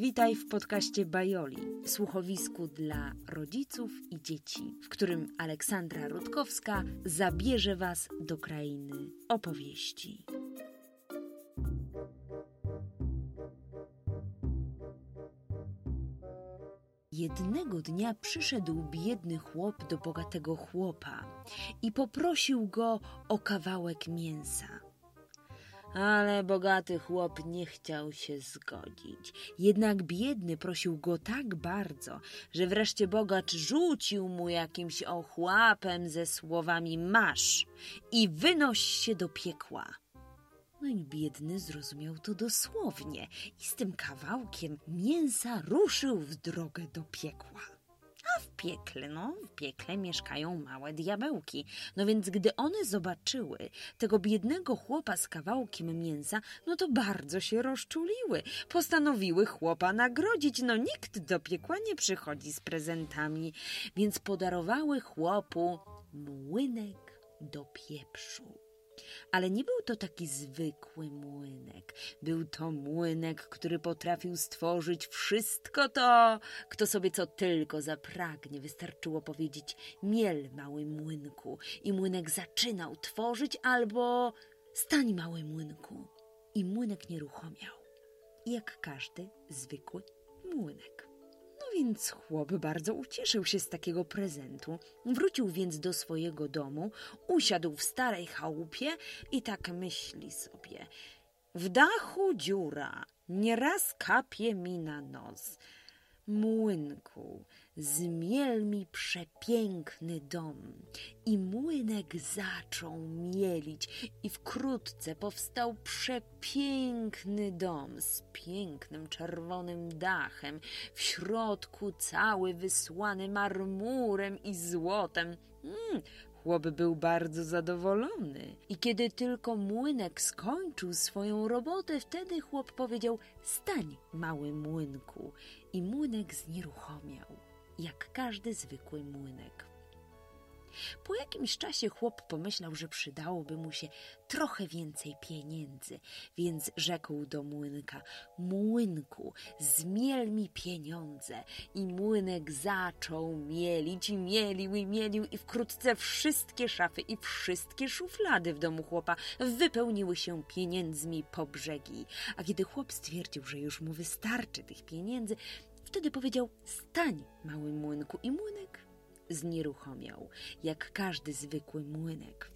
Witaj w podcaście Bajoli, słuchowisku dla rodziców i dzieci, w którym Aleksandra Rutkowska zabierze Was do krainy opowieści. Jednego dnia przyszedł biedny chłop do bogatego chłopa i poprosił go o kawałek mięsa. Ale bogaty chłop nie chciał się zgodzić. Jednak biedny prosił go tak bardzo, że wreszcie bogacz rzucił mu jakimś ochłapem ze słowami masz i wynoś się do piekła. No i biedny zrozumiał to dosłownie i z tym kawałkiem mięsa ruszył w drogę do piekła. Piekle, no, w piekle mieszkają małe diabełki. No więc gdy one zobaczyły tego biednego chłopa z kawałkiem mięsa, no to bardzo się rozczuliły. Postanowiły chłopa nagrodzić. No nikt do piekła nie przychodzi z prezentami, więc podarowały chłopu młynek do pieprzu. Ale nie był to taki zwykły młynek. Był to młynek, który potrafił stworzyć wszystko to, kto sobie co tylko zapragnie. Wystarczyło powiedzieć miel, mały młynku. I młynek zaczynał tworzyć albo stań, mały młynku. I młynek nieruchomiał. Jak każdy zwykły młynek więc chłop bardzo ucieszył się z takiego prezentu. Wrócił więc do swojego domu, usiadł w starej chałupie i tak myśli sobie. W dachu dziura, nieraz kapie mi na nos młynku, zmiel mi przepiękny dom. I młynek zaczął mielić i wkrótce powstał przepiękny dom z pięknym czerwonym dachem, w środku cały wysłany marmurem i złotem. Mm, Chłop był bardzo zadowolony. I kiedy tylko młynek skończył swoją robotę, wtedy chłop powiedział: Stań, mały młynku. I młynek znieruchomiał, jak każdy zwykły młynek. Po jakimś czasie chłop pomyślał, że przydałoby mu się trochę więcej pieniędzy, więc rzekł do młynka: Młynku, zmiel mi pieniądze. I młynek zaczął mielić i mielił i mielił, i wkrótce wszystkie szafy i wszystkie szuflady w domu chłopa wypełniły się pieniędzmi po brzegi. A kiedy chłop stwierdził, że już mu wystarczy tych pieniędzy, wtedy powiedział: Stań, mały młynku, i młynek znieruchomiał, jak każdy zwykły młynek.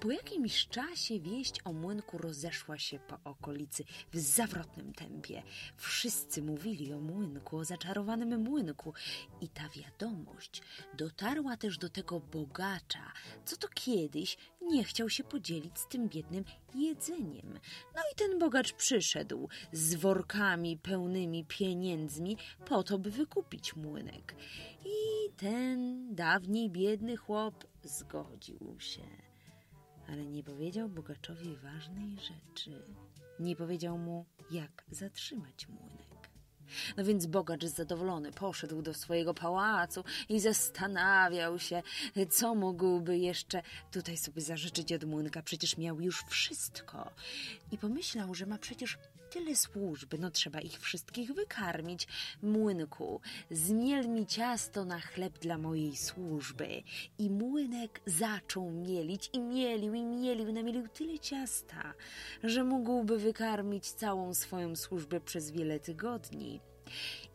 Po jakimś czasie wieść o młynku rozeszła się po okolicy w zawrotnym tempie. Wszyscy mówili o młynku, o zaczarowanym młynku i ta wiadomość dotarła też do tego bogacza, co to kiedyś nie chciał się podzielić z tym biednym jedzeniem. No i ten bogacz przyszedł z workami pełnymi pieniędzmi po to, by wykupić młynek. I ten dawniej biedny chłop zgodził się ale nie powiedział bogaczowi ważnej rzeczy. Nie powiedział mu, jak zatrzymać młynek. No więc bogacz zadowolony poszedł do swojego pałacu i zastanawiał się, co mógłby jeszcze tutaj sobie zażyczyć od młynka. Przecież miał już wszystko. I pomyślał, że ma przecież tyle służby, no trzeba ich wszystkich wykarmić. Młynku, zmiel mi ciasto na chleb dla mojej służby. I młynek zaczął mielić i mielił i mielił, namielił tyle ciasta, że mógłby wykarmić całą swoją służbę przez wiele tygodni.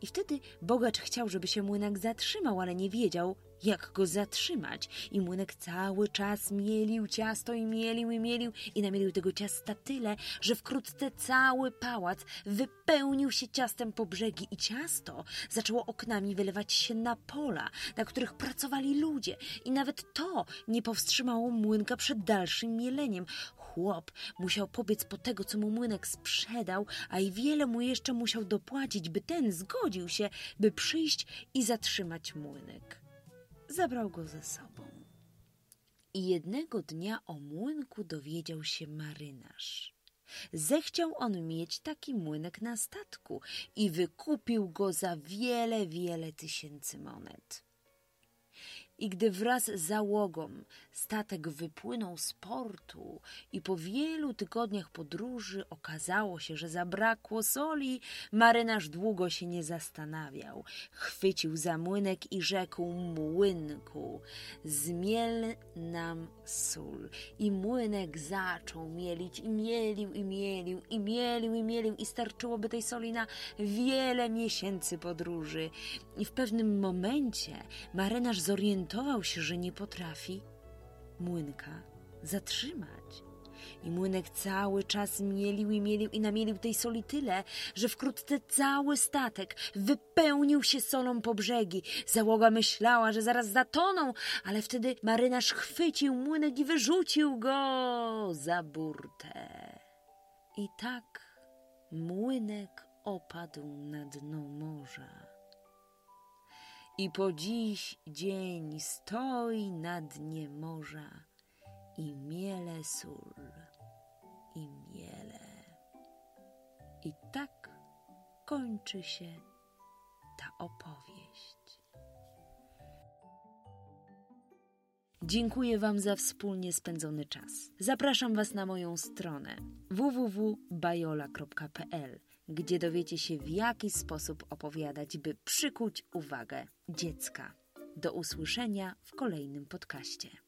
I wtedy bogacz chciał, żeby się młynek zatrzymał, ale nie wiedział, jak go zatrzymać. I młynek cały czas mielił ciasto i mielił i mielił i namielił tego ciasta tyle, że wkrótce cały pałac wypełnił się ciastem po brzegi i ciasto zaczęło oknami wylewać się na pola, na których pracowali ludzie i nawet to nie powstrzymało młynka przed dalszym mieleniem. Chłop musiał pobiec po tego, co mu młynek sprzedał, a i wiele mu jeszcze musiał dopłacić, by ten zgodził się, by przyjść i zatrzymać młynek zabrał go ze sobą. I jednego dnia o młynku dowiedział się marynarz. Zechciał on mieć taki młynek na statku i wykupił go za wiele, wiele tysięcy monet. I gdy wraz z załogą statek wypłynął z portu i po wielu tygodniach podróży okazało się, że zabrakło soli, marynarz długo się nie zastanawiał. Chwycił za młynek i rzekł młynku, zmiel nam sól. I młynek zaczął mielić i mielił i mielił i mielił i mielił i starczyłoby tej soli na wiele miesięcy podróży. I w pewnym momencie marynarz zorientował się, że nie potrafi młynka zatrzymać. I młynek cały czas mielił i mielił i namielił tej soli tyle, że wkrótce cały statek wypełnił się solą po brzegi. Załoga myślała, że zaraz zatoną, ale wtedy marynarz chwycił młynek i wyrzucił go za burtę. I tak młynek opadł na dno morza. I po dziś dzień stoi na dnie morza i miele sól, i miele. I tak kończy się ta opowieść. Dziękuję Wam za wspólnie spędzony czas. Zapraszam Was na moją stronę www.bajola.pl, gdzie dowiecie się, w jaki sposób opowiadać, by przykuć uwagę dziecka. Do usłyszenia w kolejnym podcaście.